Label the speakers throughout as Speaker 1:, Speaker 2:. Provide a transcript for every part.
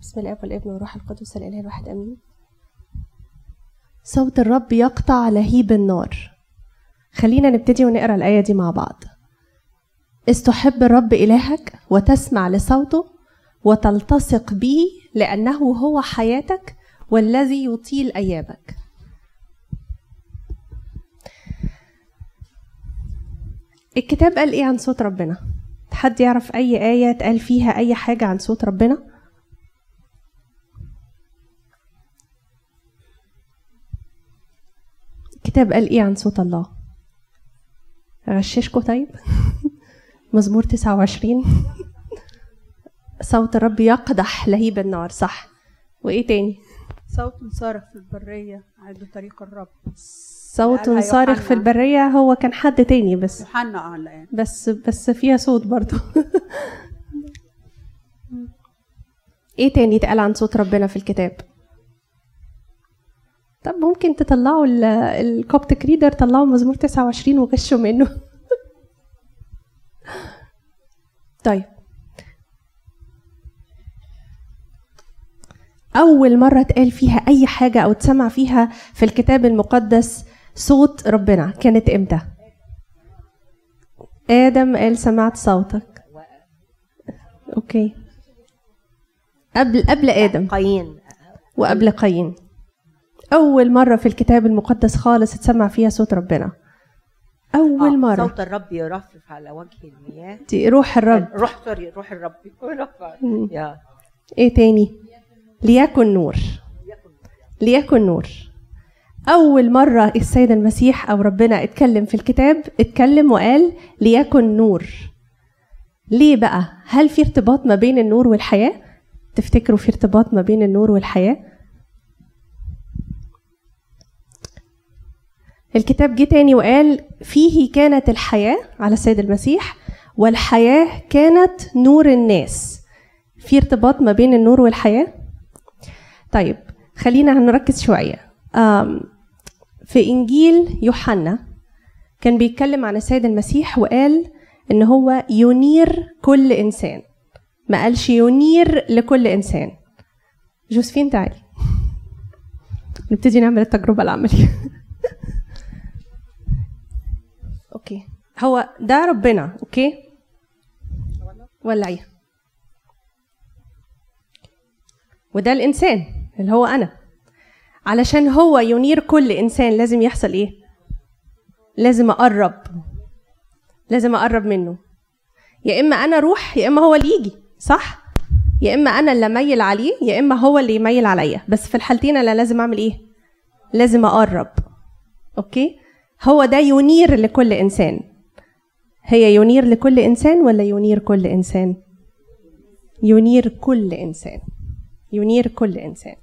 Speaker 1: بسم الاب والابن والروح القدس الإله الواحد آمين صوت الرب يقطع لهيب النار خلينا نبتدي ونقرأ الآية دي مع بعض إذ تحب الرب إلهك وتسمع لصوته وتلتصق به لأنه هو حياتك والذي يطيل أيامك الكتاب قال إيه عن صوت ربنا؟ حد يعرف أي آية اتقال فيها أي حاجة عن صوت ربنا؟ الكتاب قال إيه عن صوت الله؟ أغششكوا طيب؟ مزمور 29 صوت الرب يقدح لهيب النار صح وإيه تاني؟
Speaker 2: صوت صارخ في البرية عند طريق الرب
Speaker 1: صوت صارخ في. البرية هو كان حد تاني بس
Speaker 2: يوحنا آه الآن
Speaker 1: بس بس فيها صوت برضو إيه تاني اتقال عن صوت ربنا في الكتاب طب ممكن تطلعوا ال- الكوبتك ريدر طلعوا مزمور 29 وغشوا منه. طيب. أول مرة اتقال فيها أي حاجة أو اتسمع فيها في الكتاب المقدس صوت ربنا كانت إمتى؟ آدم قال سمعت صوتك. okay. قبل قبل آدم.
Speaker 3: قايين.
Speaker 1: وقبل قايين. أول مرة في الكتاب المقدس خالص اتسمع فيها صوت ربنا. أول
Speaker 3: آه،
Speaker 1: مرة.
Speaker 3: صوت الرب يرفرف على وجه المياه.
Speaker 1: دي روح الرب.
Speaker 3: روح sorry روح الرب. yeah.
Speaker 1: إيه تاني؟ ليكن نور. ليكن نور. أول مرة السيد المسيح أو ربنا اتكلم في الكتاب اتكلم وقال ليكن نور. ليه بقى؟ هل في ارتباط ما بين النور والحياة؟ تفتكروا في ارتباط ما بين النور والحياة؟ الكتاب جه تاني وقال فيه كانت الحياة على السيد المسيح والحياة كانت نور الناس. في ارتباط ما بين النور والحياة؟ طيب خلينا هنركز شوية. في إنجيل يوحنا كان بيتكلم عن السيد المسيح وقال إن هو ينير كل إنسان. ما قالش ينير لكل إنسان. جوزفين تعالي. نبتدي نعمل التجربة العملية. okay. هو ده ربنا okay؟ ولعيها وده الإنسان اللي هو أنا. علشان هو ينير كل إنسان لازم يحصل إيه؟ لازم أقرب. لازم أقرب منه. يا إما أنا أروح يا إما هو اللي يجي صح؟ يا إما أنا اللي أميل عليه يا إما هو اللي يميل عليا. بس في الحالتين أنا لازم أعمل إيه؟ لازم أقرب. أوكي؟ هو ده ينير لكل إنسان. هي ينير لكل إنسان ولا ينير كل إنسان؟ ينير كل إنسان. ينير كل إنسان.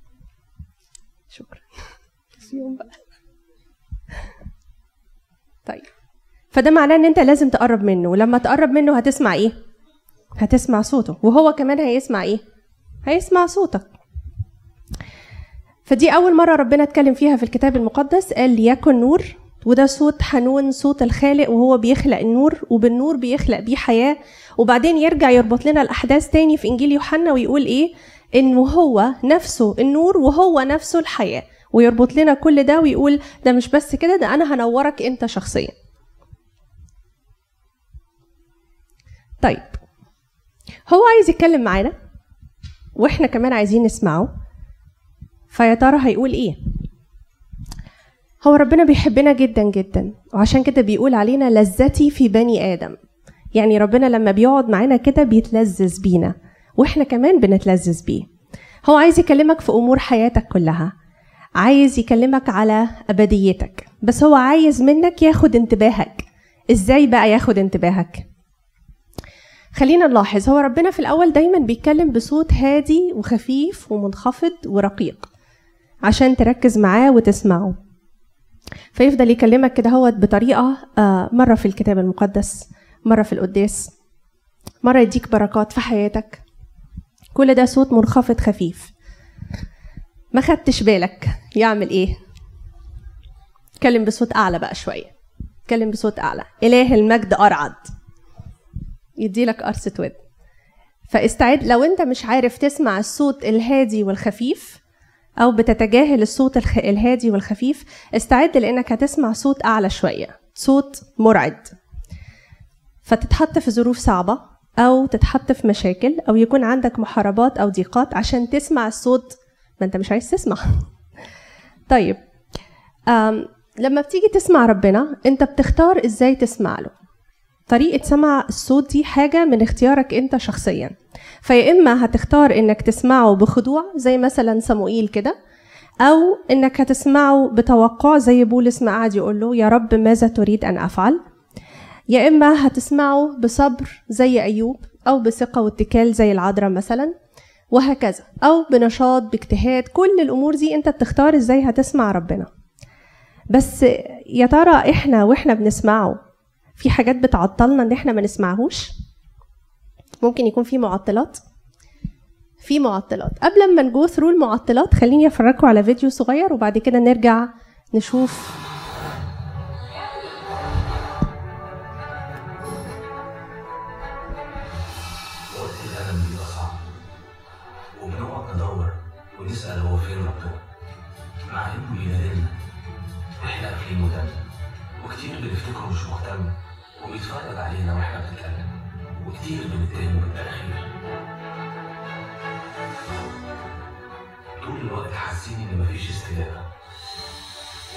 Speaker 1: شكرا. طيب. فده معناه إن أنت لازم تقرب منه ولما تقرب منه هتسمع إيه؟ هتسمع صوته. وهو كمان هيسمع إيه؟ هيسمع صوتك. فدي أول مرة ربنا اتكلم فيها في الكتاب المقدس قال ليكن نور وده صوت حنون صوت الخالق وهو بيخلق النور وبالنور بيخلق بيه حياة. وبعدين يرجع يربط لنا الأحداث تاني في إنجيل يوحنا ويقول إيه؟ انه هو نفسه النور وهو نفسه الحياة. ويربط لنا كل ده ويقول ده مش بس كده ده أنا هنورك أنت شخصيا. طيب هو عايز يتكلم معانا وإحنا كمان عايزين نسمعه. فيا ترى هيقول إيه؟ هو ربنا بيحبنا جدا جدا وعشان كده بيقول علينا لذتي في بني آدم. يعني ربنا لما بيقعد معانا كده بيتلذذ بينا وإحنا كمان بنتلذذ بيه. هو عايز يكلمك في أمور حياتك كلها عايز يكلمك على أبديتك بس هو عايز منك ياخد انتباهك. إزاي بقى ياخد انتباهك؟ خلينا نلاحظ هو ربنا في الأول دايما بيتكلم بصوت هادي وخفيف ومنخفض ورقيق عشان تركز معاه وتسمعه. فيفضل يكلمك كده هو بطريقة آه، مرة في الكتاب المقدس مرة في القداس مرة يديك بركات في حياتك. كل ده صوت منخفض خفيف. ما خدتش بالك يعمل إيه؟ اتكلم بصوت أعلى بقى شوية. اتكلم بصوت أعلى. إله المجد أرعد. يدي لك قرصة ود. فاستعد. لو أنت مش عارف تسمع الصوت الهادي والخفيف أو بتتجاهل الصوت الهادي والخفيف استعد لأنك هتسمع صوت أعلى شوية صوت مرعد. فتتحط في ظروف صعبة أو تتحط في مشاكل أو يكون عندك محاربات أو ضيقات عشان تسمع الصوت. ما أنت مش عايز تسمع. طيب لما بتيجي تسمع ربنا أنت بتختار إزاي تسمع له؟ طريقة سمع الصوت دي حاجة من اختيارك انت شخصيا. فيا إما هتختار إنك تسمعه بخضوع زي مثلا صموئيل كده أو إنك هتسمعه بتوقع زي بولس ما قعد يقول له يا رب ماذا تريد أن أفعل؟ يا إما هتسمعه بصبر زي أيوب أو بثقة واتكال زي العذراء مثلا وهكذا. أو بنشاط باجتهاد كل الأمور دي أنت بتختار إزاي هتسمع ربنا. بس يا ترى إحنا وإحنا بنسمعه في حاجات بتعطلنا إن إحنا ما نسمعهوش. ممكن يكون في معطلات. في معطلات. قبل ما نجو ثرو المعطلات خليني أفرجكم على فيديو صغير وبعد كده نرجع نشوف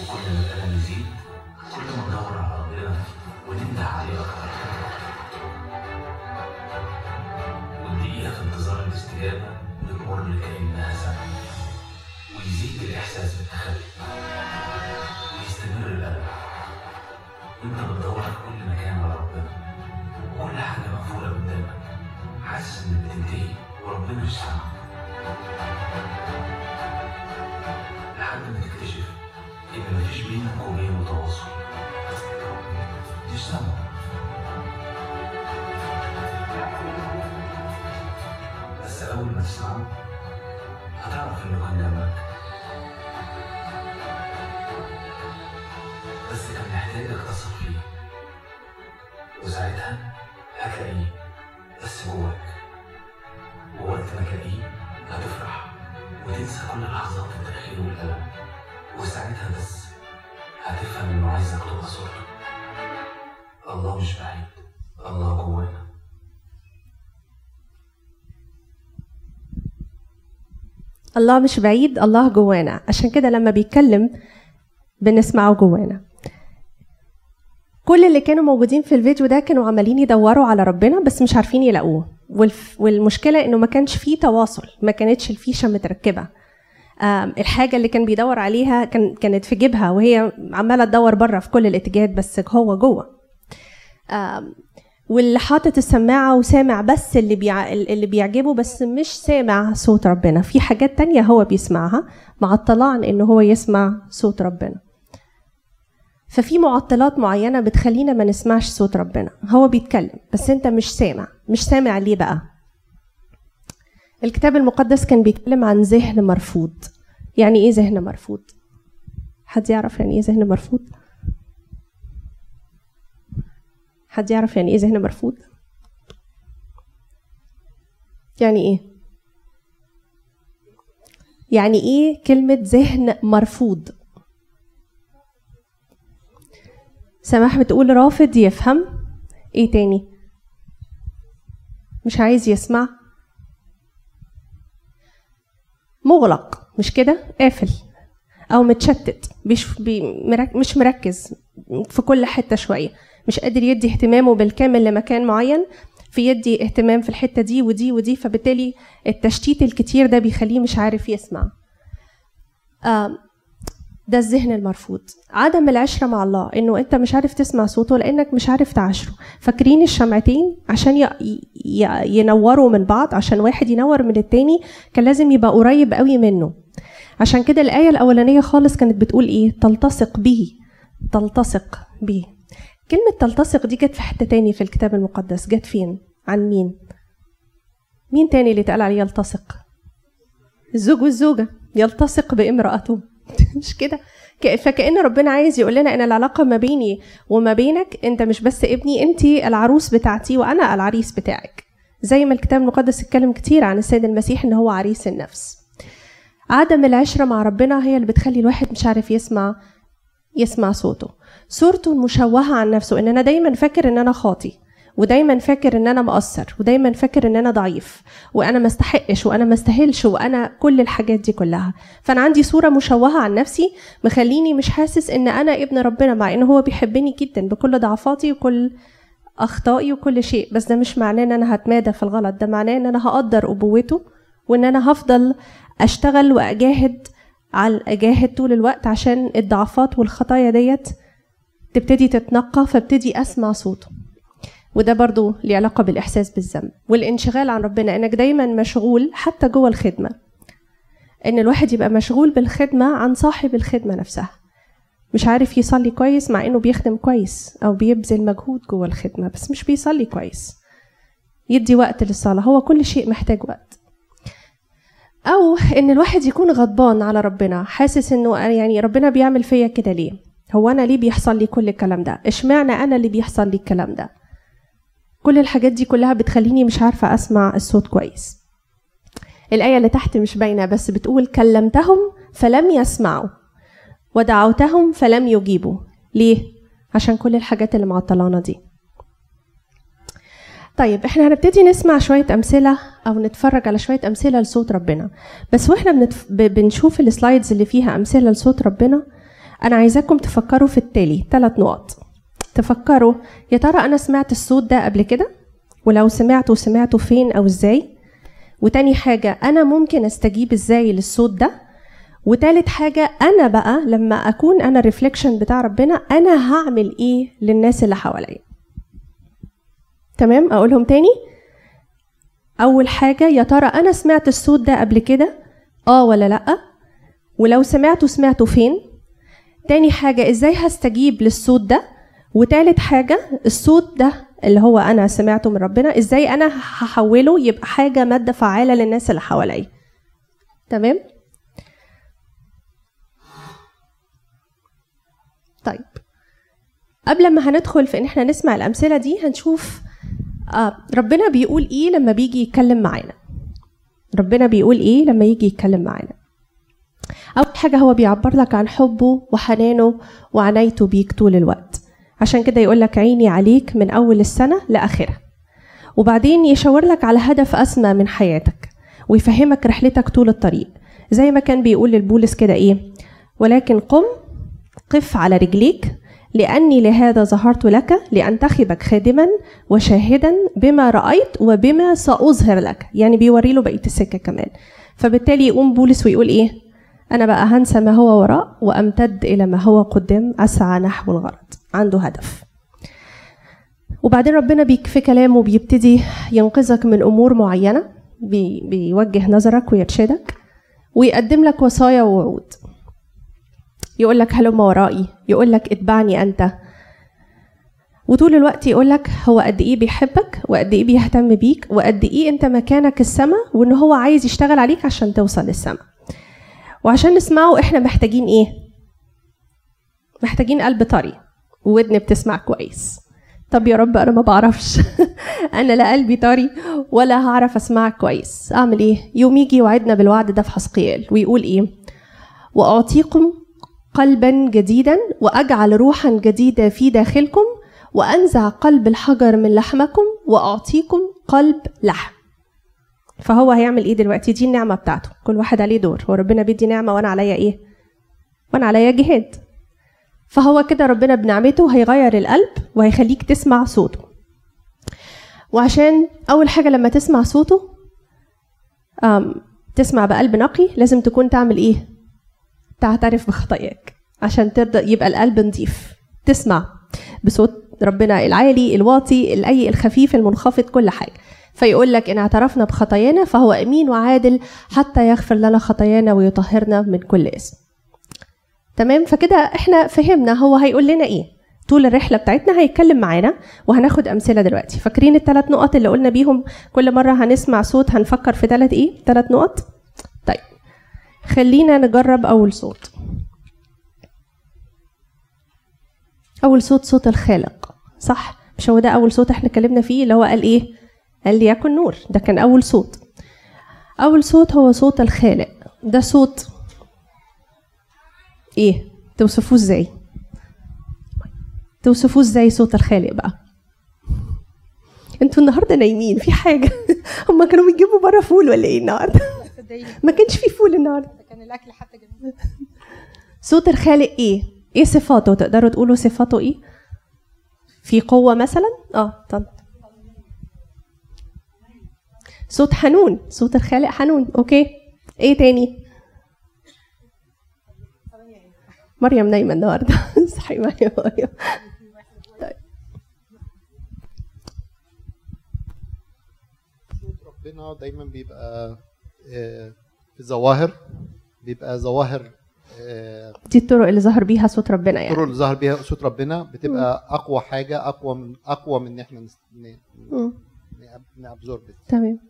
Speaker 4: وكل ما الألم يزيد كل ما ندور على ربنا وننده عليه أكتر والدقيقة في انتظار الاستجابة بتمر كأنها سنة ويزيد الإحساس بالتخلي ويستمر الألم وأنت بتدور في كل مكان على ربنا. وكل حاجة مقفولة قدامك. حاسس إنك بتنتهي وربنا مش سامعك. إن مفيش بينك وبينه تواصل مش سامعه بس أول ما تسمعه هتعرف إنه كان جنبك بس كان محتاجك تثق الله مش بعيد الله جوانا.
Speaker 1: عشان كده لما بيتكلم بنسمعه جوانا. كل اللي كانوا موجودين في الفيديو ده كانوا عمالين يدوروا على ربنا بس مش عارفين يلاقوه. والف... والمشكلة إنه ما كانش فيه تواصل ما كانتش الفيشة متركبة. آم، الحاجة اللي كان بيدور عليها كان كانت في جيبها وهي عمالة تدور بره في كل الاتجاهات بس هو جوه. واللي حاطط السماعة وسامع بس اللي بيع... اللي بيعجبه بس مش سامع صوت ربنا. في حاجات تانية هو بيسمعها معطلة عن إنه هو يسمع صوت ربنا. ففي معطلات معينة بتخلينا ما نسمعش صوت ربنا. هو بيتكلم بس أنت مش سامع. مش سامع ليه بقى؟ الكتاب المقدس كان بيتكلم عن ذهن مرفوض. يعني إيه ذهن مرفوض؟ حد يعرف يعني إيه ذهن مرفوض؟ حد يعرف يعني إيه ذهن مرفوض؟ يعني إيه؟ يعني إيه كلمة ذهن مرفوض؟ سماح بتقول رافض يفهم. إيه تاني؟ مش عايز يسمع. مغلق. مش كده؟ قافل. أو متشتت. مش مركز. في كل حتة شوية. مش قادر يدي اهتمامه بالكامل لمكان معين فيدي اهتمام في الحتة دي ودي ودي فبالتالي التشتيت الكتير ده بيخليه مش عارف يسمع. ده الذهن المرفوض. عدم العشرة مع الله إنه أنت مش عارف تسمع صوته لأنك مش عارف تعاشره. فاكرين الشمعتين؟ عشان. ينوروا من بعض عشان واحد ينور من التاني كان لازم يبقى قريب قوي منه. عشان كده الآية الأولانية خالص كانت بتقول إيه؟ تلتصق به. تلتصق به. كلمة تلتصق دي جت في حتة تاني في الكتاب المقدس. جت فين؟ عن مين؟ مين تاني اللي اتقال عليه يلتصق؟ الزوج والزوجة. يلتصق بامرأته. مش كده؟ فكأن ربنا عايز يقول لنا ان العلاقة ما بيني وما بينك أنت مش بس ابني أنت العروس بتاعتي وأنا العريس بتاعك. زي ما الكتاب المقدس اتكلم كتير عن السيد المسيح إن هو عريس النفس. عدم العشرة مع ربنا هي اللي بتخلي الواحد مش عارف يسمع يسمع صوته. صورته المشوهة عن نفسه ان أنا دايما فاكر إن أنا خاطي ودايما فاكر إن أنا مقصر ودايما فاكر إن أنا ضعيف وأنا ما استحقش وأنا ما استاهلش وأنا كل الحاجات دي كلها. فأنا عندي صورة مشوهة عن نفسي مخليني مش حاسس إن أنا ابن ربنا مع ان هو بيحبني جدا بكل ضعفاتي وكل أخطائي وكل شيء بس ده مش معناه إن أنا هتمادى في الغلط ده معناه إن أنا هقدر أبوته وإن أنا هفضل أشتغل وأجاهد على اجاهد طول الوقت عشان الضعفات والخطايا ديت تبتدي تتنقى فابتدي أسمع صوته. وده برضو ليه علاقة بالإحساس بالذنب والانشغال عن ربنا إنك دايما مشغول حتى جوه الخدمة. إن الواحد يبقى مشغول بالخدمة عن صاحب الخدمة نفسها. مش عارف يصلي كويس مع إنه بيخدم كويس أو بيبذل مجهود جوه الخدمة بس مش بيصلي كويس. يدي وقت للصلاة هو كل شيء محتاج وقت. أو إن الواحد يكون غضبان على ربنا حاسس إنه يعني ربنا بيعمل فيا كده ليه؟ هو أنا ليه بيحصل لي كل الكلام ده؟ إشمعنى أنا اللي بيحصل لي الكلام ده؟ كل الحاجات دي كلها بتخليني مش عارفة أسمع الصوت كويس. الآية اللي تحت مش باينة بس بتقول كلمتهم فلم يسمعوا ودعوتهم فلم يجيبوا. ليه؟ عشان كل الحاجات اللي معطلانا دي. طيب إحنا هنبتدي نسمع شوية أمثلة أو نتفرج على شوية أمثلة لصوت ربنا. بس وإحنا بنتف... بنشوف السلايدز اللي فيها أمثلة لصوت ربنا أنا عايزاكم تفكروا في التالي ثلاث نقط. تفكروا يا ترى أنا سمعت الصوت ده قبل كده؟ ولو سمعته سمعته فين أو إزاي؟ وتاني حاجة أنا ممكن أستجيب إزاي للصوت ده؟ وتالت حاجة أنا بقى لما أكون أنا الريفليكشن بتاع ربنا أنا هعمل إيه للناس اللي حواليا؟ تمام؟ أقولهم تاني. أول حاجة يا ترى أنا سمعت الصوت ده قبل كده؟ آه ولا لأ؟ ولو سمعته سمعته فين؟ تاني حاجة إزاي هستجيب للصوت ده؟ وتالت حاجة الصوت ده اللي هو أنا سمعته من ربنا إزاي أنا هحوله يبقى حاجة مادة فعالة للناس اللي حواليا. تمام؟ طيب. قبل ما هندخل في إن إحنا نسمع الأمثلة دي هنشوف آه ربنا بيقول إيه لما بيجي يتكلم معانا؟ ربنا بيقول إيه لما يجي يتكلم معانا؟ أول حاجة هو بيعبر لك عن حبه وحنانه وعنايته بيك طول الوقت. عشان كده يقول لك عيني عليك من أول السنة لآخرها. وبعدين يشاور لك على هدف أسمى من حياتك ويفهمك رحلتك طول الطريق. زي ما كان بيقول للبولس كده إيه ولكن قم قف على رجليك لأني لهذا ظهرت لك لأنتخبك خادما وشاهدا بما رأيت وبما سأظهر لك. يعني بيوري له بقية السكة كمان. فبالتالي يقوم بولس ويقول إيه أنا بقى هنسى ما هو وراء وأمتد إلى ما هو قدام أسعى نحو الغرض. عنده هدف. وبعدين ربنا بيك في كلامه بيبتدي ينقذك من أمور معينة بي بيوجه نظرك ويرشدك ويقدم لك وصايا ووعود. يقول لك هلم ورائي. يقول لك اتبعني أنت. وطول الوقت يقول لك هو قد إيه بيحبك وقد إيه بيهتم بيك وقد إيه أنت مكانك السما وإن هو عايز يشتغل عليك عشان توصل للسما. وعشان نسمعه إحنا محتاجين إيه؟ محتاجين قلب طري وودن بتسمع كويس. طب يا رب أنا ما بعرفش. أنا لا قلبي طري ولا هعرف اسمعك كويس. اعمل إيه؟ يوم يجي يوعدنا بالوعد ده في حسقيال. ويقول إيه؟ واعطيكم قلبا جديدا واجعل روحا جديدة في داخلكم وانزع قلب الحجر من لحمكم واعطيكم قلب لحم. فهو هيعمل إيه دلوقتي؟ دي النعمة بتاعته. كل واحد عليه دور. هو ربنا بيدي نعمة وأنا عليا إيه؟ وأنا عليا جهاد. فهو كده ربنا بنعمته هيغير القلب وهيخليك تسمع صوته. وعشان أول حاجة لما تسمع صوته تسمع بقلب نقي لازم تكون تعمل إيه؟ تعترف بخطاياك. عشان ترضى يبقى القلب نضيف. تسمع بصوت ربنا العالي الواطي الأي الخفيف المنخفض كل حاجة. فيقول لك إن اعترفنا بخطايانا فهو أمين وعادل حتى يغفر لنا خطايانا ويطهرنا من كل اسم تمام؟ فكده إحنا فهمنا هو هيقول لنا إيه. طول الرحلة بتاعتنا هيتكلم معانا وهناخد أمثلة دلوقتي. فاكرين الثلاث نقط اللي قلنا بيهم؟ كل مرة هنسمع صوت هنفكر في ثلاث إيه؟ ثلاث نقط؟ طيب. خلينا نجرب أول صوت. أول صوت صوت الخالق. صح؟ مش هو ده أول صوت إحنا اتكلمنا فيه اللي هو قال إيه؟ قال ليكن نور. ده كان أول صوت. أول صوت هو صوت الخالق. ده صوت إيه؟ توصفوه إزاي؟ توصفوه إزاي صوت الخالق بقى؟ أنتوا النهارده نايمين في حاجة؟ هما كانوا بيجيبوا بره فول ولا إيه النهارده؟ ما كانش في فول النهارده.
Speaker 2: كان الأكل حتى جميل.
Speaker 1: صوت الخالق إيه؟ إيه صفاته؟ تقدروا تقولوا صفاته إيه؟ في قوة مثلا؟ آه طب صوت حنون صوت الخالق حنون أوكي؟ إيه تاني؟ مريم نايمة النهارده. صحي مريم مريم. طيب.
Speaker 5: ربنا دايما بيبقى آه، في الظواهر بيبقى ظواهر آه،
Speaker 1: دي الطرق اللي ظهر بيها صوت ربنا يعني.
Speaker 5: الطرق اللي ظهر بيها صوت ربنا بتبقى أقوى حاجة أقوى من أقوى من إن
Speaker 1: إحنا.
Speaker 5: نابزورب
Speaker 1: تمام.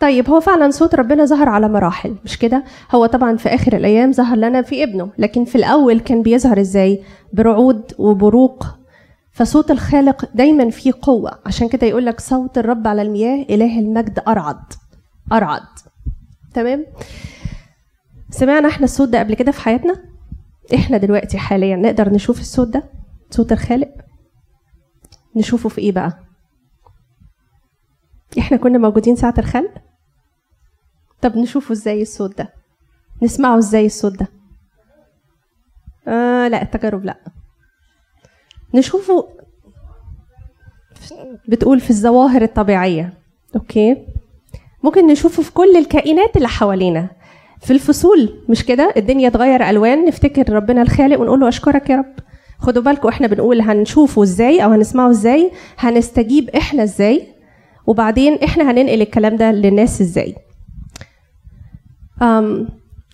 Speaker 1: طيب هو فعلا صوت ربنا ظهر على مراحل مش كده؟ هو طبعا في آخر الأيام ظهر لنا في ابنه لكن في الأول كان بيظهر إزاي؟ برعود وبروق. فصوت الخالق دايما فيه قوة عشان كده يقول لك صوت الرب على المياه إله المجد أرعد أرعد. تمام؟ سمعنا إحنا الصوت ده قبل كده في حياتنا؟ إحنا دلوقتي حاليا نقدر نشوف الصوت ده؟ صوت الخالق؟ نشوفه في إيه بقى؟ إحنا كنا موجودين ساعة الخلق طب نشوفه إزاي الصوت ده؟ نسمعه إزاي الصوت ده؟ آه لا التجارب لا. نشوفه بتقول في الظواهر الطبيعية. أوكي. ممكن نشوفه في كل الكائنات اللي حوالينا. في الفصول مش كده؟ الدنيا تغير ألوان نفتكر ربنا الخالق ونقول له أشكرك يا رب. خدوا بالكم إحنا بنقول هنشوفه إزاي أو هنسمعه إزاي؟ هنستجيب إحنا إزاي؟ وبعدين إحنا هننقل الكلام ده للناس إزاي.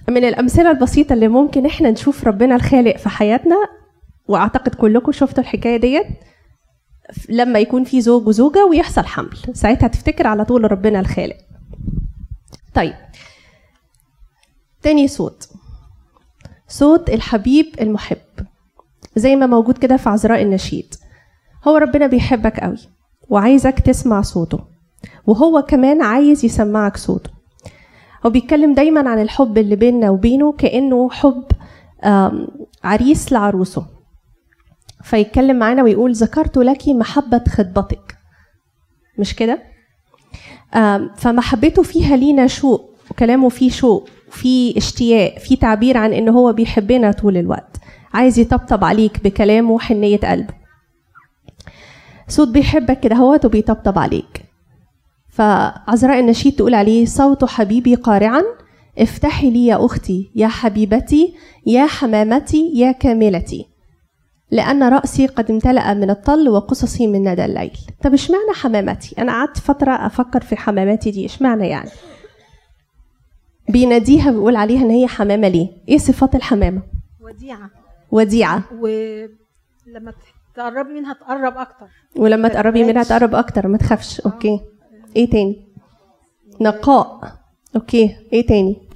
Speaker 1: من الأمثلة البسيطة اللي ممكن إحنا نشوف ربنا الخالق في حياتنا وأعتقد كلكم شفتوا الحكاية ديت لما يكون في زوج وزوجة ويحصل حمل. ساعتها تفتكر على طول ربنا الخالق. طيب. تاني صوت. صوت الحبيب المحب. زي ما موجود كده في عذراء النشيد. هو ربنا بيحبك قوي. وعايزك تسمع صوته. وهو كمان عايز يسمعك صوته. هو بيتكلم دايما عن الحب اللي بيننا وبينه كأنه حب عريس لعروسه. فيتكلم معانا ويقول ذكرت لك محبة خطبتك. مش كده؟ فمحبته فيها لينا شوق وكلامه فيه شوق في اشتياق في تعبير عن إن هو بيحبنا طول الوقت. عايز يطبطب عليك بكلامه وحنية قلبه. صوت بيحبك كده هوت وبيطبطب عليك. فعذراء النشيد تقول عليه صوت حبيبي قارعا افتحي لي يا أختي يا حبيبتي يا حمامتي يا كاملتي. لأن رأسي قد امتلأ من الطل وقصصي من ندى الليل. طب اشمعنى حمامتي؟ أنا قعدت فترة أفكر في حماماتي دي اشمعنى يعني؟ بيناديها بيقول عليها إن هي حمامة ليه؟ إيه صفات الحمامة؟
Speaker 2: وديعة.
Speaker 1: وديعة.
Speaker 2: ولما تقربي منها تقرب أكتر.
Speaker 1: ولما
Speaker 2: ما
Speaker 1: تقربي منها. تقرب أكتر ما تخافش. okay. إيه تاني؟ نقاء. okay. إيه تاني؟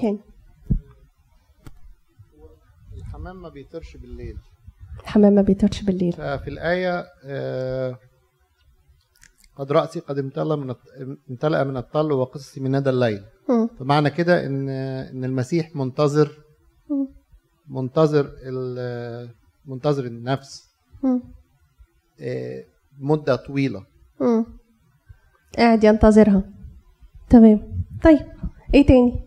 Speaker 1: تاني.
Speaker 5: الحمام ما بيطيرش بالليل.
Speaker 1: الحمام ما بيطيرش بالليل.
Speaker 5: ففي الآية آه، قد رأسي قد امتلأ من امتلأ من الطل وقصصي من ندى الليل. فمعنى كده إن إن المسيح منتظر. منتظر ال- منتظر النفس. آه، مدة طويلة.
Speaker 1: مم. قاعد ينتظرها. تمام. طيب إيه تاني؟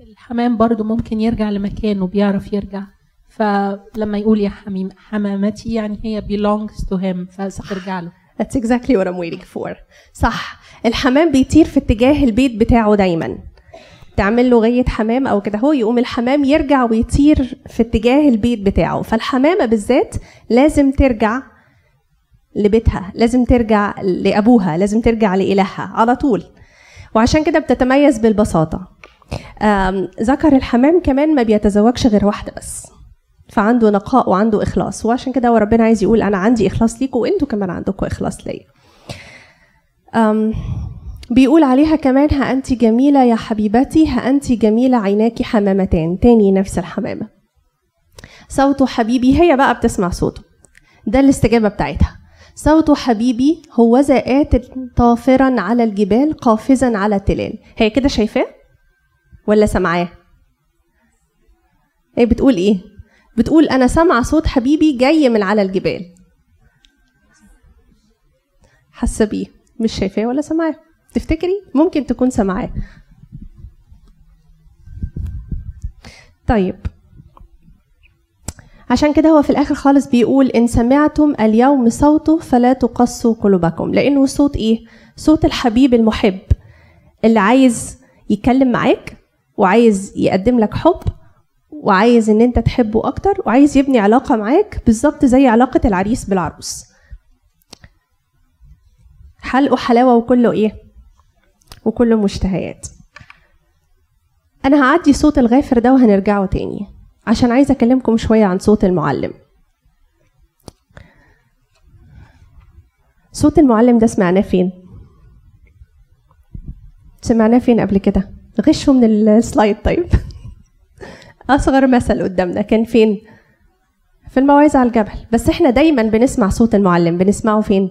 Speaker 6: الحمام برضو ممكن يرجع لمكانه بيعرف يرجع. فلما يقول يا حميم حمامتي يعني هي belongs to him فترجع له.
Speaker 1: That's exactly what I'm waiting for. صح. الحمام بيطير في اتجاه البيت بتاعه دايما. تعمل له غية حمام أو كده هو يقوم الحمام يرجع ويطير في اتجاه البيت بتاعه. فالحمامة بالذات لازم ترجع لبيتها لازم ترجع لأبوها لازم ترجع لإلهها على طول. وعشان كده بتتميز بالبساطة. آم، ذكر الحمام كمان ما بيتزوجش غير واحدة بس. فعنده نقاء وعنده إخلاص. وعشان كده هو ربنا عايز يقول أنا عندي إخلاص ليكم وأنتوا كمان عندكم إخلاص ليا. بيقول عليها كمان ها أنت جميلة يا حبيبتي ها أنت جميلة عيناك حمامتان تاني نفس الحمامة. صوت حبيبي هي بقى بتسمع صوته. ده الاستجابة بتاعتها. صوت حبيبي هو آت طافرا على الجبال قافزا على التلال. هي كده شايفاه؟ ولا سامعاه هي بتقول إيه؟ بتقول أنا سامعة صوت حبيبي جاي من على الجبال. حاسة بيه. مش شايفاه ولا سامعاه تفتكري ممكن تكون سامعاه. طيب. عشان كده هو في الآخر خالص بيقول إن سمعتم اليوم صوته فلا تقسوا قلوبكم. لأنه صوت إيه؟ صوت الحبيب المحب اللي عايز يتكلم معاك وعايز يقدم لك حب وعايز إن أنت تحبه أكتر وعايز يبني علاقة معاك بالظبط زي علاقة العريس بالعروس. حلقه حلاوة وكله إيه؟ وكله مشتهيات. أنا هعدي صوت الغافر ده وهنرجعه تاني. عشان عايزه أكلمكم شوية عن صوت المعلم. صوت المعلم ده سمعناه فين؟ سمعناه فين قبل كده؟ غشوا من ال slide طيب. أصغر مثل قدامنا. كان فين؟ في الموعظه على الجبل. بس إحنا دايما بنسمع صوت المعلم. بنسمعه فين؟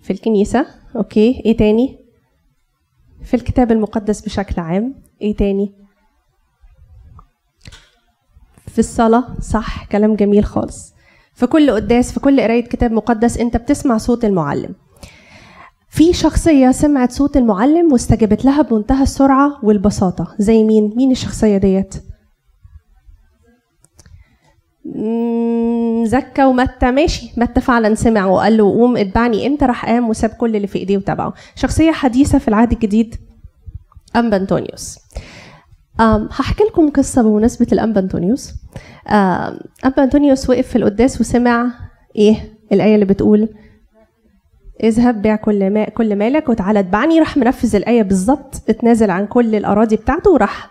Speaker 1: في الكنيسة. okay. إيه تاني؟ في الكتاب المقدس بشكل عام إيه تاني في الصلاة صح كلام جميل خالص في كل قداس في كل قراية كتاب مقدس أنت بتسمع صوت المعلم في شخصية سمعت صوت المعلم واستجابت لها بمنتهى السرعة والبساطة زي مين؟ مين الشخصية ديت؟ زكا ومتى؟ ماشي. متى فعلا سمع وقال له قوم اتبعني؟ انت راح قام وساب كل اللي في إيديه وتبعه شخصية حديثة في العهد الجديد أنبا أنطونيوس هحكي لكم قصة بمناسبة الأنبا أنطونيوس أنبا أنطونيوس وقف في القداس وسمع إيه؟ الآية اللي بتقول اذهب بيع كل ما كل مالك وتعالى اتبعني. راح منفذ الآية بالظبط اتنازل عن كل الأراضي بتاعته وراح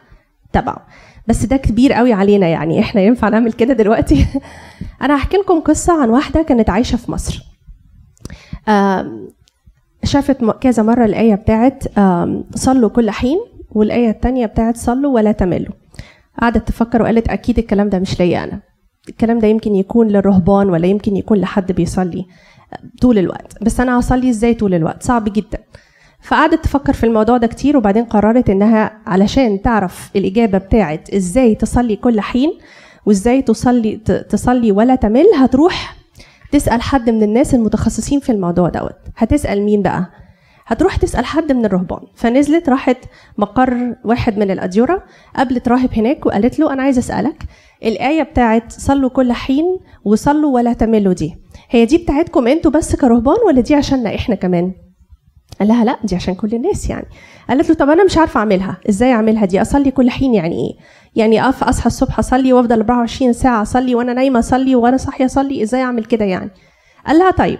Speaker 1: تبعه بس ده كبير قوي علينا يعني. إحنا ينفع نعمل كده دلوقتي؟ أنا هحكي لكم قصة عن واحدة كانت عايشة في مصر. شافت كذا مرة الآية بتاعت صلوا كل حين والآية التانية بتاعت صلوا ولا تملوا. قعدت تفكر وقالت أكيد الكلام ده مش ليا أنا. الكلام ده يمكن يكون للرهبان ولا يمكن يكون لحد بيصلي طول الوقت. بس أنا هصلي إزاي طول الوقت؟ صعب جدا. فقعدت تفكر في الموضوع ده كتير وبعدين قررت إنها علشان تعرف الإجابة بتاعت إزاي تصلي كل حين وإزاي تصلي تصلي ولا تمل هتروح تسأل حد من الناس المتخصصين في الموضوع دوت. هتسأل مين بقى؟ هتروح تسأل حد من الرهبان. فنزلت راحت مقر واحد من الأديرة قابلت راهب هناك وقالت له أنا عايزة أسألك الآية بتاعت صلوا كل حين وصلوا ولا تملوا دي هي دي بتاعتكم أنتوا بس كرهبان ولا دي عشاننا إحنا كمان؟ قال لها لا دي عشان كل الناس يعني. قالت له طب أنا مش عارفة أعملها. إزاي أعملها؟ دي أصلي كل حين يعني إيه؟ يعني اقف أصحى الصبح أصلي وأفضل 24 ساعة أصلي وأنا نايمة أصلي وأنا صاحية أصلي إزاي أعمل كده يعني؟ قال لها طيب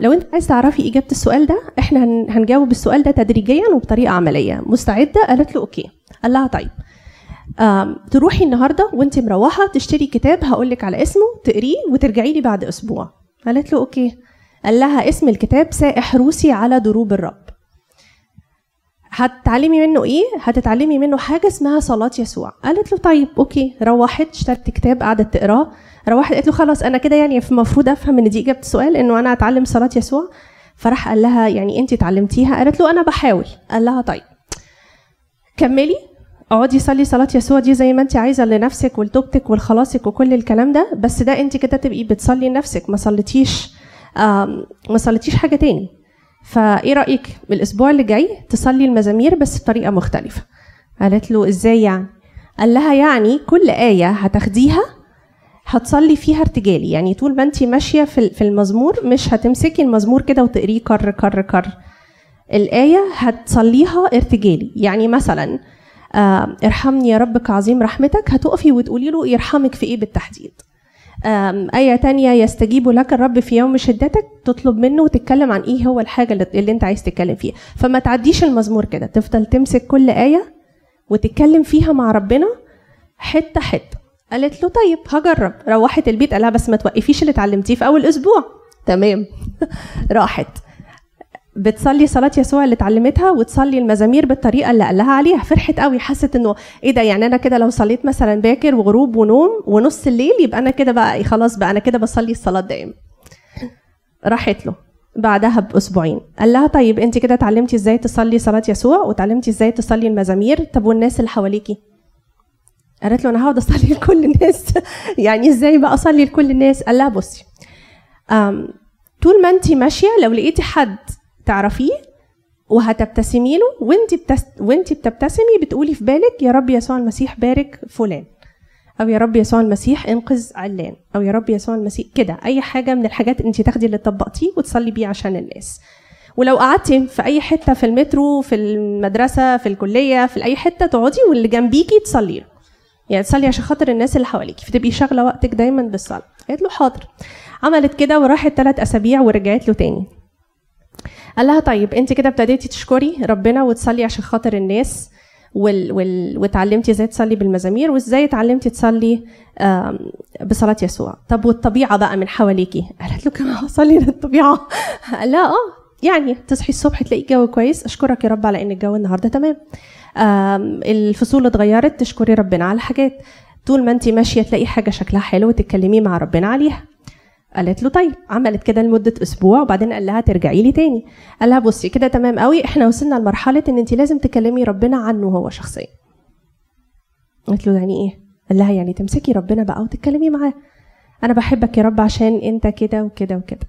Speaker 1: لو أنت عايز تعرفي إجابة السؤال ده إحنا هن- هنجاوب السؤال ده تدريجيا وبطريقة عملية. مستعدة؟ قالت له okay. قال لها طيب تروحي النهارده وأنت مروحة تشتري كتاب هقول لك على اسمه تقريه وترجعي لي بعد أسبوع. قالت له okay. قال لها اسم الكتاب سائح روسي على دروب الرب. هتتعلمي منه إيه؟ هتتعلمي منه حاجة اسمها صلاة يسوع. قالت له طيب okay. روحت اشترت كتاب قعدت تقراه. روحت قالت له خلاص أنا كده يعني المفروض أفهم إن دي إجابة السؤال إنه أنا اتعلم صلاة يسوع. فراح قال لها يعني انت اتعلمتيها؟ قالت له أنا بحاول. قال لها طيب. كملي. اقعدي صلي صلاة يسوع دي زي ما انت عايزة لنفسك ولتوبتك ولخلاصك وكل الكلام ده بس ده انت كده تبقي بتصلي لنفسك ما صليتيش. ما صليتيش حاجة تاني. فإيه رأيك الأسبوع اللي جاي تصلي المزامير بس بطريقة مختلفة؟ قالت له إزاي يعني؟ قال لها يعني كل آية هتاخديها هتصلي فيها ارتجالي. يعني طول ما انت ماشية في المزمور مش هتمسكي المزمور كده وتقريه كر كر كر. الآية هتصليها ارتجالي. يعني مثلا ارحمني يا رب كعظيم رحمتك هتقفي وتقولي له يرحمك في إيه بالتحديد؟ آية تانية يستجيب لك الرب في يوم شدتك تطلب منه وتتكلم عن إيه هو الحاجة اللي, أنت عايز تتكلم فيها. فما تعديش المزمور كده تفضل تمسك كل آية وتتكلم فيها مع ربنا حتة حتة. قالت له طيب هجرب. روحت البيت قالها بس ما توقفيش اللي اتعلمتيه في أول أسبوع. تمام. راحت. بتصلي صلاة يسوع اللي اتعلمتها وتصلي المزامير بالطريقة اللي قال لها عليها. فرحت قوي. حست إنه إيه ده؟ يعني أنا كده لو صليت مثلا باكر وغروب ونوم ونص الليل يبقى أنا كده بقى إيه خلاص بقى أنا كده بصلي الصلاة دائما راحت له. بعدها بأسبوعين. قال لها طيب أنت كده اتعلمتي إزاي تصلي صلاة يسوع وتعلمتي إزاي تصلي المزامير؟ طب والناس اللي حواليكي؟ قالت له أنا هقعد أصلي لكل الناس. يعني إزاي بقى أصلي لكل الناس؟ قال لها بصي طول ما أنت ماشية لو لقيتي حد تعرفيه وهتبتسمي له وانت بتس... وانت بتبتسمي بتقولي في بالك يا رب يسوع المسيح بارك فلان أو يا رب يسوع المسيح انقذ علان أو يا رب يسوع المسيح كده أي حاجة من الحاجات انت تاخدي اللي طبقتيه وتصلي بيه عشان الناس. ولو قعدتي في أي حتة في المترو في المدرسة في الكلية في أي حتة تقعدي واللي جنبيكي تصلي يعني تصلي عشان خاطر الناس اللي حواليكي فتبقي شاغلة وقتك دايما بالصلاة. قالت له حاضر. عملت كده وراحت ثلاث أسابيع ورجعت له تاني. قال لها طيب انت كده ابتديتي تشكري ربنا وتصلي عشان خاطر الناس وال... وال... وتعلمتي إزاي تصلي بالمزامير وازاي اتعلمتي تصلي بصلاة يسوع. طب والطبيعة بقى من حواليكي؟ قالت له كمان هصلي للطبيعة. قال لها آه يعني تصحي الصبح تلاقي الجو كويس. أشكرك يا رب على إن الجو النهارده تمام. الفصول اتغيرت تشكري ربنا على حاجات. طول ما انت ماشية تلاقي حاجة شكلها حلو وتتكلمي مع ربنا عليها. قالت له طيب عملت كده لمدة أسبوع وبعدين قال لها ترجعي لي تاني. قال لها بصي كده تمام قوي إحنا وصلنا لمرحلة إن انت لازم تكلمي ربنا عنه هو شخصيا. قالت له يعني إيه؟ قال لها يعني تمسكي ربنا بقى وتتكلمي معاه. أنا بحبك يا رب عشان أنت كده وكده وكده.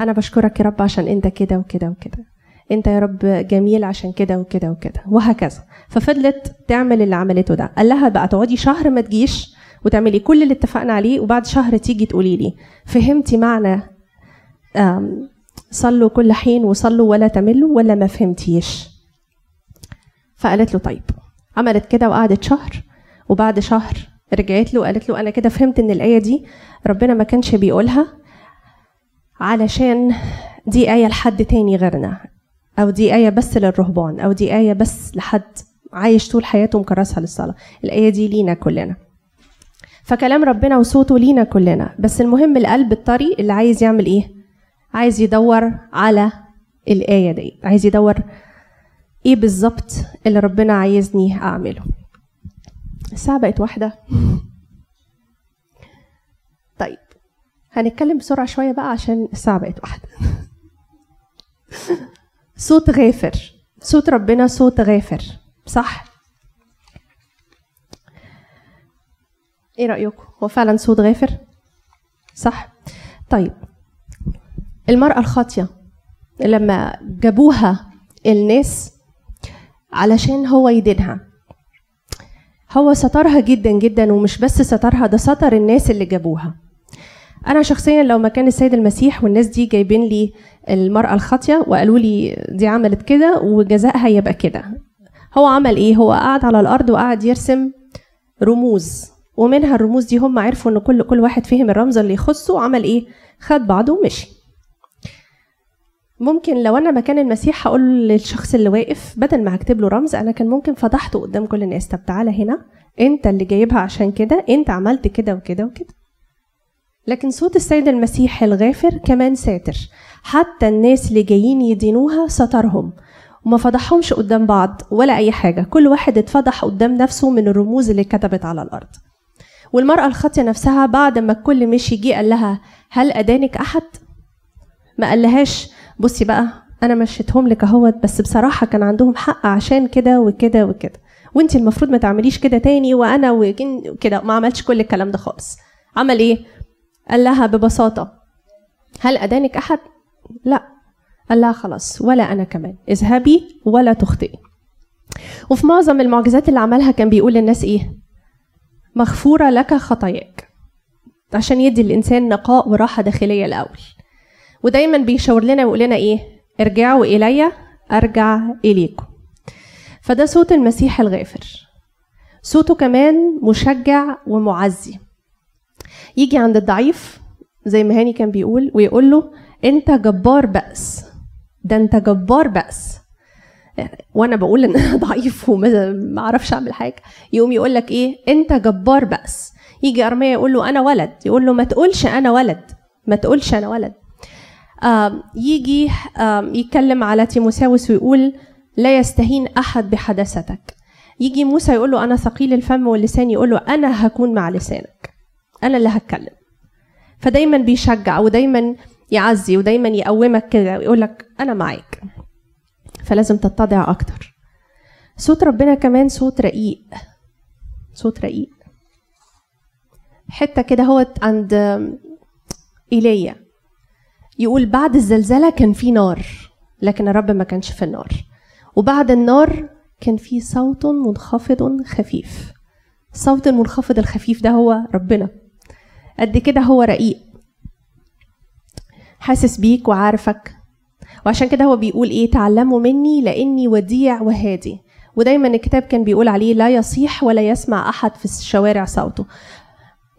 Speaker 1: أنا بشكرك يا رب عشان أنت كده وكده وكده. أنت يا رب جميل عشان كده وكده وكده. وهكذا. ففضلت تعمل اللي عملته ده. قال لها بقى تقعدي شهر ما تجيش وتعملي كل اللي اتفقنا عليه وبعد شهر تيجي تقولي لي فهمتي معنى صلوا كل حين وصلوا ولا تملوا ولا ما فهمتيش؟ فقالت له طيب. عملت كده وقعدت شهر وبعد شهر رجعت له وقالت له أنا كده فهمت إن الآية دي ربنا ما كانش بيقولها علشان دي آية لحد تاني غيرنا أو دي آية بس للرهبان أو دي آية بس لحد عايش طول حياته مكرسها للصلاة. الآية دي لينا كلنا. فكلام ربنا وصوته لينا كلنا. بس المهم القلب الطري اللي عايز يعمل إيه؟ عايز يدور على الآية دي. عايز يدور إيه بالظبط اللي ربنا عايزني أعمله. الساعة بقت واحدة. طيب هنتكلم بسرعة شوية بقى عشان الساعة بقت واحدة. صوت غافر. صوت ربنا صوت غافر صح؟ إيه رأيكم هو فعلا صوت غافر صح. طيب المرأة الخاطية لما جابوها الناس علشان هو يدينها هو سترها جدا جدا ومش بس سترها ده ستر الناس اللي جابوها. أنا شخصيا لو مكان السيد المسيح والناس دي جايبين لي المرأة الخاطية وقالوا لي دي عملت كده وجزائها يبقى كده. هو عمل إيه؟ هو قعد على الأرض وقعد يرسم رموز. ومنها الرموز دي هم عرفوا إن كل كل واحد فهم الرمز اللي يخصه وعمل إيه؟ خد بعضه ومشي. ممكن لو أنا مكان المسيح هقول للشخص اللي واقف بدل ما هكتب له رمز أنا كان ممكن فضحته قدام كل الناس. طب تعالى هنا أنت اللي جايبها عشان كده أنت عملت كده وكده وكده. لكن صوت السيد المسيح الغافر كمان ساتر. حتى الناس اللي جايين يدينوها سترهم وما فضحهمش قدام بعض ولا أي حاجة. كل واحد اتفضح قدام نفسه من الرموز اللي كتبت على الأرض. والمرأة الخاطيه نفسها بعد ما الكل مشي جه قال لها هل أدانك أحد؟ ما قالهاش. بصي بقى أنا مشيتهم لك أهوت بس بصراحة كان عندهم حق عشان كده وكده وكده. وانت المفروض ما تعمليش كده تاني وكن- وكده ما عملش كل الكلام ده خالص. عمل إيه؟ قال لها ببساطة هل أدانك أحد؟ لا. قال لها خلاص ولا أنا كمان. اذهبي ولا تخطئي. وفي معظم المعجزات اللي عملها كان بيقول للناس إيه؟ مغفورة لك خطاياك. عشان يدي الإنسان نقاء وراحة داخلية الأول. ودايما بيشاور لنا ويقول لنا إيه؟ ارجعوا إلي أرجع إليكم. فده صوت المسيح الغافر. صوته كمان مشجع ومعزي. يجي عند الضعيف زي ما هاني كان بيقول ويقول له أنت جبار بأس. ده أنت جبار بأس. وأنا بقول ان أنا ضعيف وما ما أعرفش اعمل حاجة يقوم يقول لك إيه؟ انت جبار بأس. يجي ارميا يقول له أنا ولد يقول له ما تقولش أنا ولد ما تقولش أنا ولد. يجي يتكلم على تيموساوس ويقول لا يستهين أحد بحداثتك. يجي موسى يقول له أنا ثقيل الفم واللسان يقول له أنا هكون مع لسانك. أنا اللي هتكلم. فدايما بيشجع ودايما يعزي ودايما يقومك كده ويقول لك أنا معاك. فلازم تتضع أكتر. صوت ربنا كمان صوت رقيق. صوت رقيق. حتة كده هوت عند إيليا. يقول بعد الزلزلة كان في نار لكن الرب ما كانش في النار. وبعد النار كان في صوت منخفض خفيف. الصوت المنخفض الخفيف ده هو ربنا. قد كده هو رقيق. حاسس بيك وعارفك. وعشان كده هو بيقول إيه؟ تعلموا مني لإني وديع وهادي. ودايما الكتاب كان بيقول عليه لا يصيح ولا يسمع أحد في الشوارع صوته.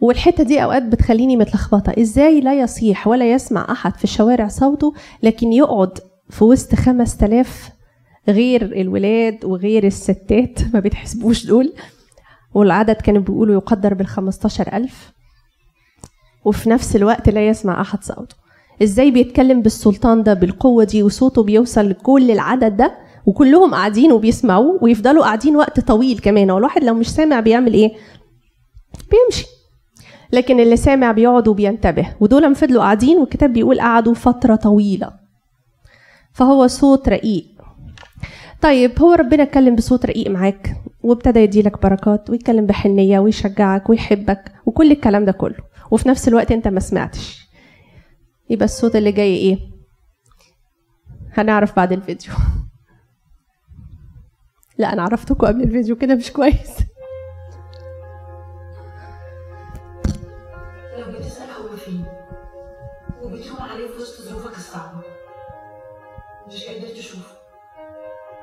Speaker 1: والحتة دي أوقات بتخليني متلخبطة. إزاي لا يصيح ولا يسمع أحد في الشوارع صوته لكن يقعد في وسط خمس تلاف غير الولاد وغير الستات؟ ما بيتحسبوش دول. والعدد كانوا بيقولوا يقدر بالخمستاشر ألف. وفي نفس الوقت لا يسمع أحد صوته. إزاي بيتكلم بالسلطان ده بالقوة دي وصوته بيوصل لكل العدد ده وكلهم قاعدين وبيسمعوه ويفضلوا قاعدين وقت طويل كمان. هو الواحد لو مش سامع بيعمل إيه؟ بيمشي. لكن اللي سامع بيقعد وبينتبه. ودول فضلوا قاعدين والكتاب بيقول قعدوا فترة طويلة. فهو صوت رقيق. طيب هو ربنا اتكلم بصوت رقيق معاك وابتدى يديلك بركات ويتكلم بحنية ويشجعك ويحبك وكل الكلام ده كله. وفي نفس الوقت انت ما سمعتش. يبقى الصوت اللي جاي إيه؟ هنعرف بعد الفيديو. لا أنا عرفتكم قبل الفيديو كده مش كويس.
Speaker 7: لو بتسأل هو فين؟ عليه في وسط ظروفك الصعبة. مش قادر تشوفه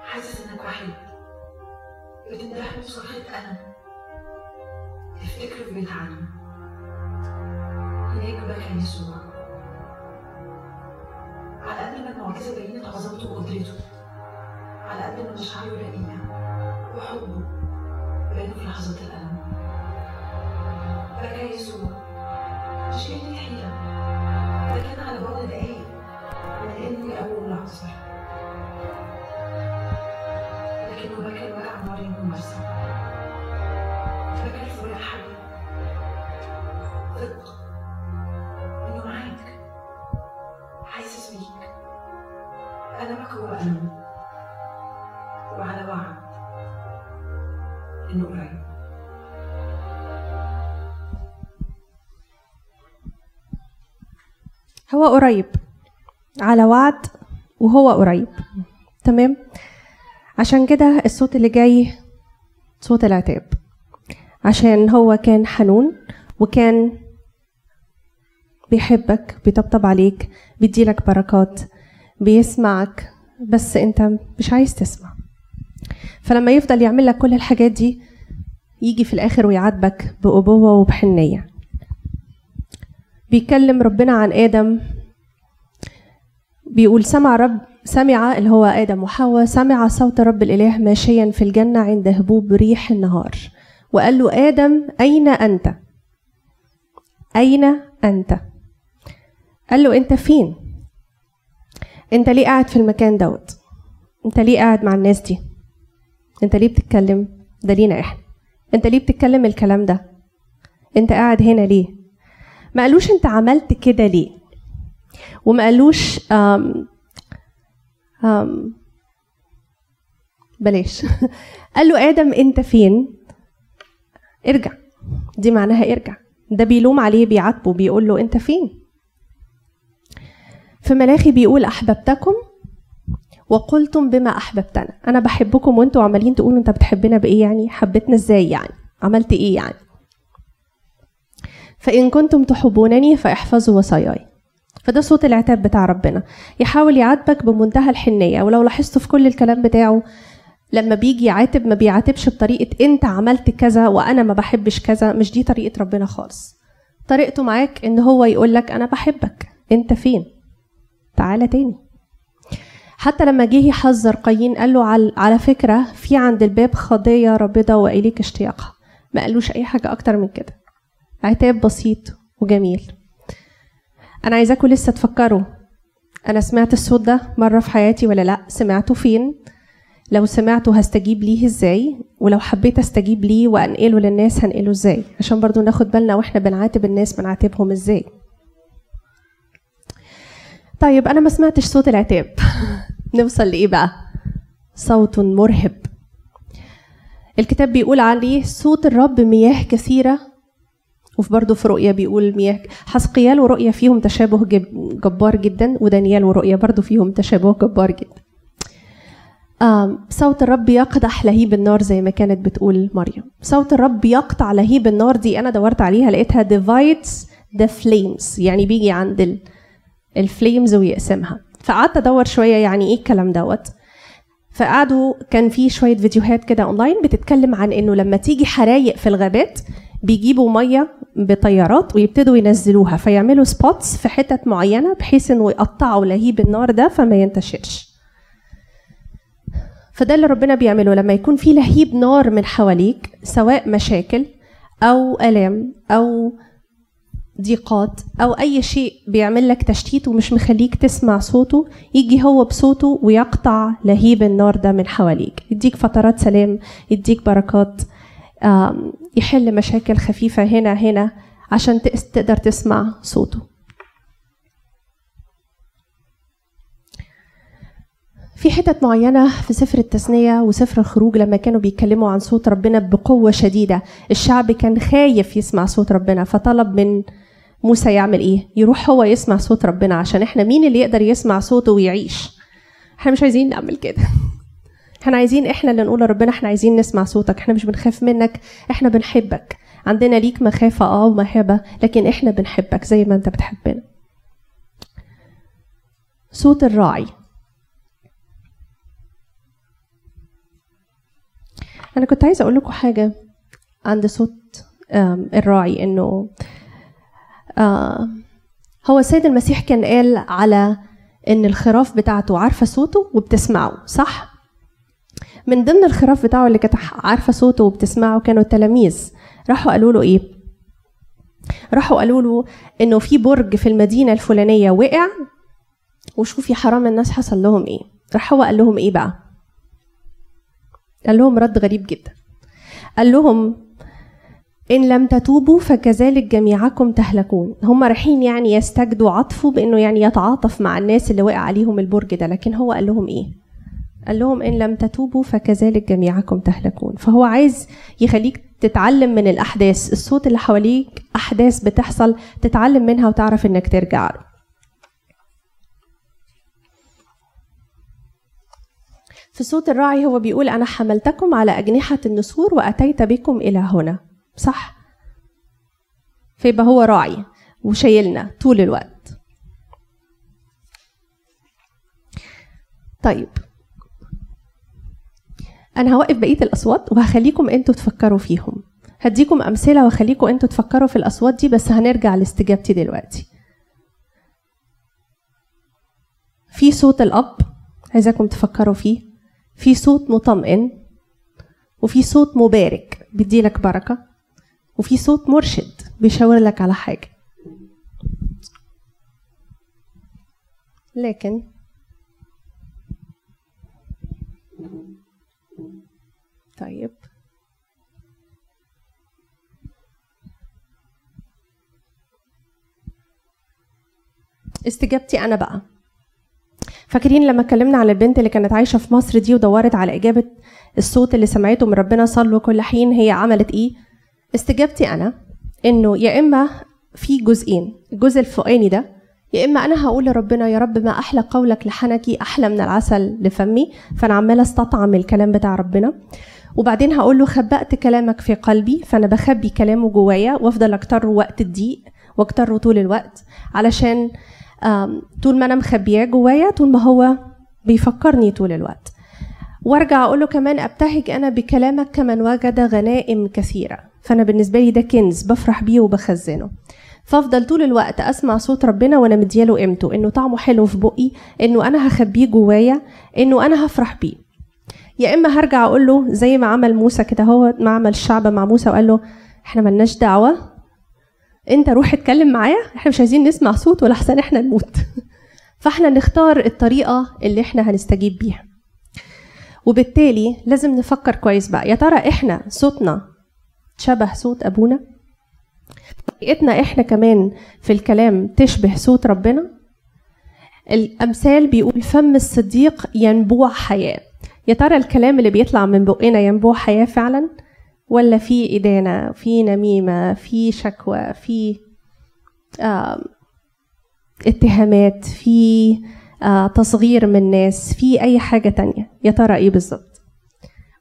Speaker 7: حاسس إنك وحيد. في بيت عدو هناك بكى يسوع. على قد ما المعجزة بينت عظمته وقدرته. على قد ما مشاعره رقيقة وحبه. بانوا في لحظات الألم. بكى يسوع. مش قلة حيلة إنه قريب.
Speaker 1: هو قريب. على وعد وهو قريب. تمام؟ عشان كده الصوت اللي جاي صوت العتاب. عشان هو كان حنون وكان بيحبك بيطبطب عليك بيديلك بركات بيسمعك بس انت مش عايز تسمع. فلما يفضل يعمل لك كل الحاجات دي يجي في الآخر ويعاتبك بأبوة وبحنية بيكلم ربنا عن آدم بيقول سمع رب سمع اللي هو آدم وحواء سمع صوت رب الإله ماشيا في الجنة عند هبوب ريح النهار وقال له آدم أين أنت؟ أين أنت؟ قال له أنت فين؟ أنت ليه قاعد في المكان دوت؟ أنت ليه قاعد مع الناس دي؟ أنت ليه بتتكلم؟ ده لينا إحنا أنت ليه بتتكلم الكلام ده؟ أنت قاعد هنا ليه؟ ما قالوش أنت عملت كده ليه؟ وما قالوش أم أم بلاش قال له آدم أنت فين؟ ارجع دي معناها ارجع ده بيلوم عليه بيعاتبه بيقول له أنت فين؟ في ملاخي بيقول أحببتكم وقلتم بما أحببتنا. أنا بحبكم وأنتوا عمالين تقولوا أنت بتحبنا بإيه يعني؟ حبيتنا إزاي يعني؟ عملت إيه يعني؟ فإن كنتم تحبونني فاحفظوا وصاياي. فده صوت العتاب بتاع ربنا. يحاول يعاتبك بمنتهى الحنية. ولو لاحظتوا في كل الكلام بتاعه لما بيجي يعاتب ما بيعاتبش بطريقة أنت عملت كذا وأنا ما بحبش كذا. مش دي طريقة ربنا خالص. طريقته معاك إن هو يقول لك أنا بحبك. أنت فين؟ تعالى تاني. حتى لما جه يحذر قايين قال له على, على فكرة في عند الباب خضية رابضة وإليك اشتياقها. ما قالوش أي حاجة أكتر من كده. عتاب بسيط وجميل. أنا عايزاكم لسه تفكروا. أنا سمعت الصوت ده مرة في حياتي ولا لأ؟ سمعته فين؟ لو سمعته هستجيب ليه إزاي؟ ولو حبيت أستجيب ليه وأنقله للناس هنقله إزاي؟ عشان برضو ناخد بالنا وإحنا بنعاتب الناس بنعاتبهم إزاي. طيب أنا ما سمعتش صوت العتاب. نوصل لإيه بقى؟ صوت مرهب. الكتاب بيقول عليه صوت الرب مياه كثيرة وفي برضه في رؤيا بيقول مياه حسقيال ورؤيا فيهم تشابه جب- جبار جدا ودانيال ورؤيا برضه فيهم تشابه جبار جدا. صوت الرب يقدح لهيب النار زي ما كانت بتقول مريم. صوت الرب يقطع لهيب النار دي أنا دورت عليها لقيتها divides the flames يعني بيجي عند ال flames ويقسمها. فقعدت أدور شوية يعني إيه الكلام دوت. فقعدوا كان في شوية فيديوهات كده اونلاين بتتكلم عن إنه لما تيجي حرايق في الغابات بيجيبوا مية بطيارات ويبتدوا ينزلوها فيعملوا سبوتس في حتت معينة بحيث إنه يقطعوا لهيب النار ده فما ينتشرش. فده اللي ربنا بيعمله لما يكون في لهيب نار من حواليك سواء مشاكل أو ألام أو ضيقات أو أي شيء بيعمل لك تشتيت ومش مخليك تسمع صوته يجي هو بصوته ويقطع لهيب النار ده من حواليك. يديك فترات سلام يديك بركات يحل مشاكل خفيفة هنا هنا عشان تقدر تسمع صوته. في حتت معينة في سفر التثنية وسفر الخروج لما كانوا بيتكلموا عن صوت ربنا بقوة شديدة الشعب كان خايف يسمع صوت ربنا فطلب من موسى يعمل إيه؟ يروح هو يسمع صوت ربنا عشان إحنا مين اللي يقدر يسمع صوته ويعيش؟ إحنا مش عايزين نعمل كده. إحنا عايزين إحنا اللي نقول لربنا إحنا عايزين نسمع صوتك إحنا مش بنخاف منك إحنا بنحبك. عندنا ليك مخافة آه ومهابة لكن إحنا بنحبك زي ما أنت بتحبنا. صوت الراعي. أنا كنت عايزة أقول لكم حاجة عند صوت الراعي إنه آه، هو السيد المسيح كان قال على إن الخراف بتاعته عارفة صوته وبتسمعه صح؟ من ضمن الخراف بتاعه اللي كانت عارفة صوته وبتسمعه كانوا التلاميذ. راحوا قالوا له إيه؟ راحوا قالوا له إنه في برج في المدينة الفلانية وقع وشوفي حرام الناس حصل لهم إيه. راح هو قال لهم إيه بقى؟ قال لهم رد غريب جدا. قال لهم إن لم تتوبوا فكذلك جميعكم تهلكون. هم رايحين يعني يستجدوا عطفه بأنه يعني يتعاطف مع الناس اللي وقع عليهم البرج ده. لكن هو قال لهم إيه؟ قال لهم إن لم تتوبوا فكذلك جميعكم تهلكون. فهو عايز يخليك تتعلم من الأحداث. الصوت اللي حواليك أحداث بتحصل تتعلم منها وتعرف إنك ترجع. في صوت الراعي هو بيقول أنا حملتكم على أجنحة النسور وأتيت بكم إلى هنا. صح؟ فيبقى هو راعي وشايلنا طول الوقت. طيب. أنا هوقف بقية الأصوات وهخليكم أنتوا تفكروا فيهم. هديكم أمثلة وهخليكم أنتوا تفكروا في الأصوات دي بس هنرجع لاستجابتي دلوقتي. في صوت الأب عايزاكم تفكروا فيه. في صوت مطمئن. وفي صوت مبارك بيديلك بركة. وفي صوت مرشد بيشاور لك على حاجة. لكن طيب. استجابتي أنا بقى. فاكرين لما اتكلمنا على البنت اللي كانت عايشة في مصر دي ودورت على إجابة الصوت اللي سمعته من ربنا صلوا كل حين هي عملت إيه؟ استجابتي أنا إنه يا إما في جزئين الجزء الفوقاني ده يا إما أنا هقول لربنا يا رب ما أحلى قولك لحنكي أحلى من العسل لفمي فأنا عمالة استطعم الكلام بتاع ربنا. وبعدين هقول له خبأت كلامك في قلبي فأنا بخبي كلامه جوايا وأفضل اكتره وقت الضيق واكتره طول الوقت علشان طول ما أنا مخبياه جوايا طول ما هو بيفكرني طول الوقت. وارجع أقول له كمان أبتهج أنا بكلامك كمن وجد غنائم كثيرة. فأنا بالنسبة لي ده كنز بفرح بيه وبخزنه. فأفضل طول الوقت أسمع صوت ربنا وأنا مدياله قيمته إنه طعمه حلو في بقي إنه أنا هخبيه جوايا إنه أنا هفرح بيه. يا إما هرجع أقول له زي ما عمل موسى كده هو ما عمل الشعب مع موسى وقال له إحنا ملناش دعوة. أنت روح اتكلم معايا إحنا مش عايزين نسمع صوت ولا أحسن إحنا نموت. فإحنا نختار الطريقة اللي إحنا هنستجيب بيها. وبالتالي لازم نفكر كويس بقى. يا ترى إحنا صوتنا شبه صوت أبونا؟ طريقتنا إحنا كمان في الكلام تشبه صوت ربنا؟ الأمثال بيقول فم الصديق ينبوع حياة. يا ترى الكلام اللي بيطلع من بقنا ينبوع حياة فعلا؟ ولا في إدانة في نميمة في شكوى في اتهامات في تصغير من الناس في أي حاجة تانية. يا ترى إيه بالظبط؟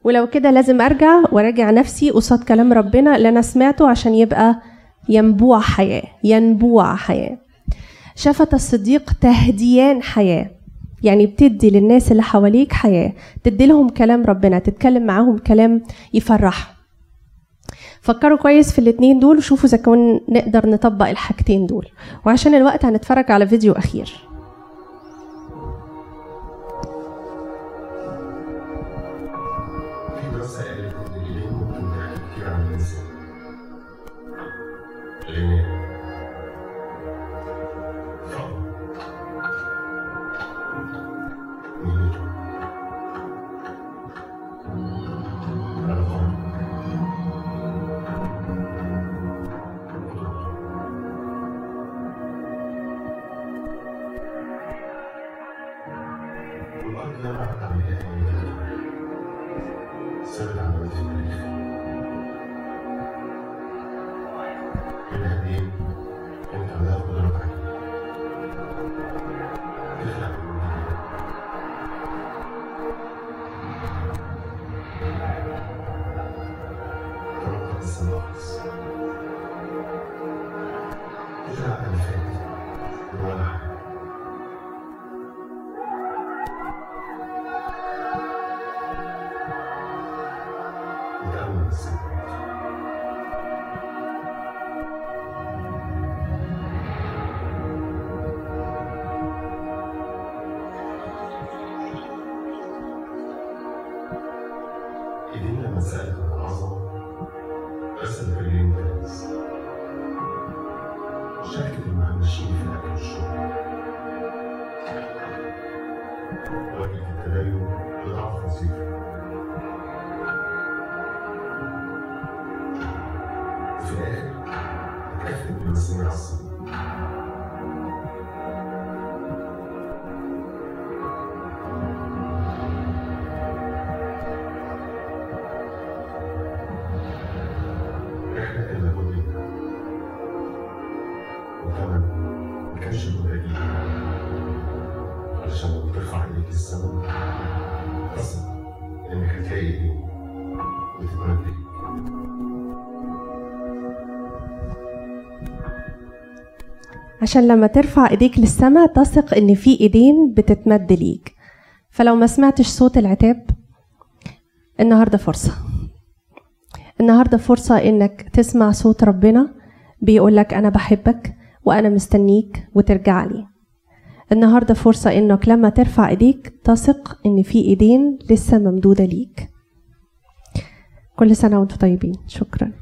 Speaker 1: ولو كده لازم أرجع وراجع نفسي قصاد كلام ربنا اللي أنا سمعته عشان يبقى ينبوع حياة ينبوع حياة. شفت الصديق تهديان حياة. يعني بتدي للناس اللي حواليك حياة. تدي لهم كلام ربنا تتكلم معاهم كلام يفرحهم فكروا كويس في الاتنين دول وشوفوا إذا كون نقدر نطبق الحاجتين دول. وعشان الوقت هنتفرج على فيديو
Speaker 8: أخير. سألت عن العظمة رسمت رجلين جاهز شاركت المهمشين في الأكل والشرب واجهت التدين بضعف وظيفي وفي الآخر اتكفت بالمسامير الصغيرة
Speaker 1: عشان لما ترفع ايديك للسماء تثق ان في ايدين بتتمد ليك. فلو ما سمعتش صوت العتاب النهارده فرصة. النهارده فرصة انك تسمع صوت ربنا بيقولك أنا بحبك وأنا مستنيك وترجع لي. النهارده فرصة انك لما ترفع ايديك تثق ان في ايدين لسه ممدودة ليك. كل سنة وأنتم طيبين. شكرا.